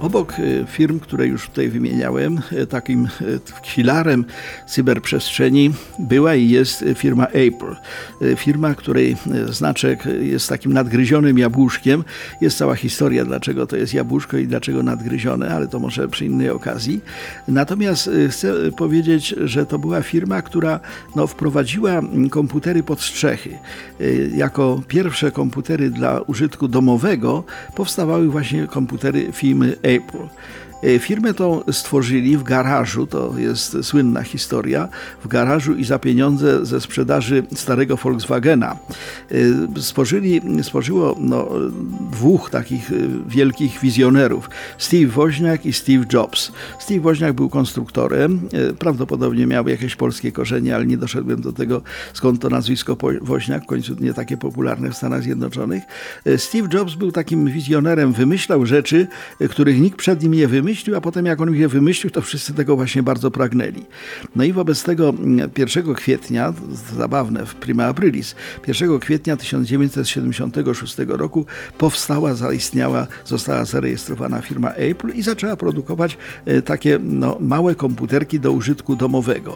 Obok e, firm, które już tutaj wymieniałem, e, takim filarem cyberprzestrzeni była i jest firma Apple. E, firma, której znaczek jest takim nadgryzionym jabłuszkiem. Jest cała historia, dlaczego to jest jabłuszko i dlaczego nadgryzione, ale to może przy innej okazji. Natomiast chcę powiedzieć, że to była firma, która no, wprowadziła komputery pod strzechy. Jako pierwsze komputery dla użytku domowego powstawały właśnie komputery firmy Apple. April. E, firmę tą stworzyli w garażu, to jest słynna historia, w garażu i za pieniądze ze sprzedaży starego Volkswagena. E, stworzyli, stworzyło no, dwóch takich e, wielkich wizjonerów, Steve Woźniak i Steve Jobs. Steve Woźniak był konstruktorem, prawdopodobnie miał jakieś polskie korzenie, ale nie doszedłem do tego, skąd to nazwisko Woźniak, w końcu nie takie popularne w Stanach Zjednoczonych. Steve Jobs był takim wizjonerem, wymyślał rzeczy, których nikt przed nim nie wymyślał, wymyślił, a potem jak on je wymyślił, to wszyscy tego właśnie bardzo pragnęli. No i wobec tego 1 mm, kwietnia, zabawne, w prima aprilis, 1 kwietnia 1976 roku powstała, zaistniała, została zarejestrowana firma Apple i zaczęła produkować e, takie no, małe komputerki do użytku domowego.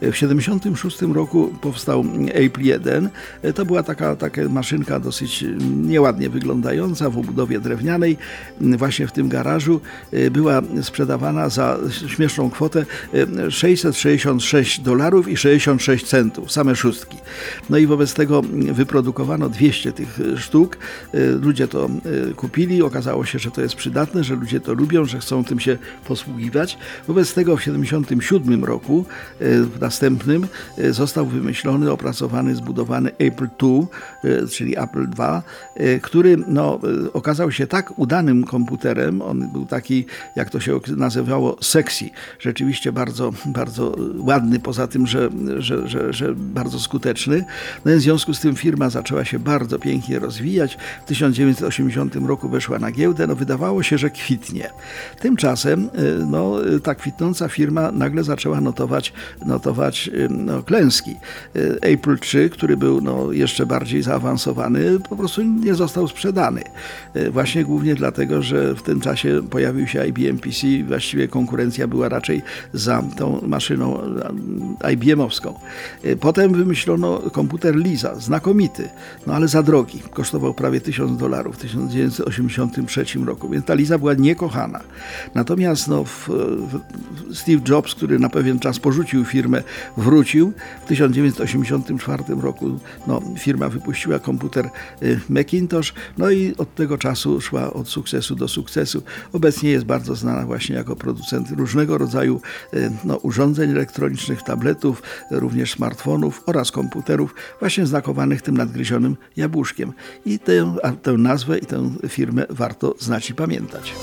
E, w 1976 roku powstał Apple 1. E, to była taka, taka maszynka dosyć nieładnie wyglądająca w obudowie drewnianej. Właśnie w tym garażu była sprzedawana za śmieszną kwotę 666 e, dolarów i 66 centów, same szóstki. No i wobec tego wyprodukowano 200 tych e, sztuk. E, ludzie to kupili, okazało się, że to jest przydatne, że ludzie to lubią, że chcą tym się posługiwać. Wobec tego w 1977 roku, w następnym, został wymyślony, opracowany, zbudowany Apple II, czyli Apple II, który no, okazał się tak udanym komputerem, on był taki jak to się nazywało, sexy. Rzeczywiście bardzo, bardzo ładny, poza tym, że, że, że, że bardzo skuteczny. No w związku z tym firma zaczęła się bardzo pięknie rozwijać. W 1980 roku weszła na giełdę. No wydawało się, że kwitnie. Tymczasem y, no, ta kwitnąca firma nagle zaczęła notować, notować y, no, klęski. Y, April 3, który był no, jeszcze bardziej zaawansowany, po prostu nie został sprzedany. Właśnie głównie dlatego, że w tym czasie pojawił się IBM IBM PC, właściwie konkurencja była raczej za tą maszyną IBM-owską. E, potem wymyślono komputer Lisa, znakomity, no ale za drogi. Kosztował prawie 1000 dolarów w 1983 roku, więc ta Lisa była niekochana. Natomiast no, Steve Jobs, który na pewien czas porzucił firmę, wrócił. W 1984 roku no, firma wypuściła komputer e, Macintosh, no i od tego czasu szła od sukcesu do sukcesu. Obecnie jest bardzo znana właśnie jako producent różnego rodzaju e, no, urządzeń elektronicznych, tabletów, również smartfonów oraz komputerów, właśnie znakowanych tym nadgryzionym jabłuszkiem. I tę, tę nazwę i tę firmę warto znać i pamiętać.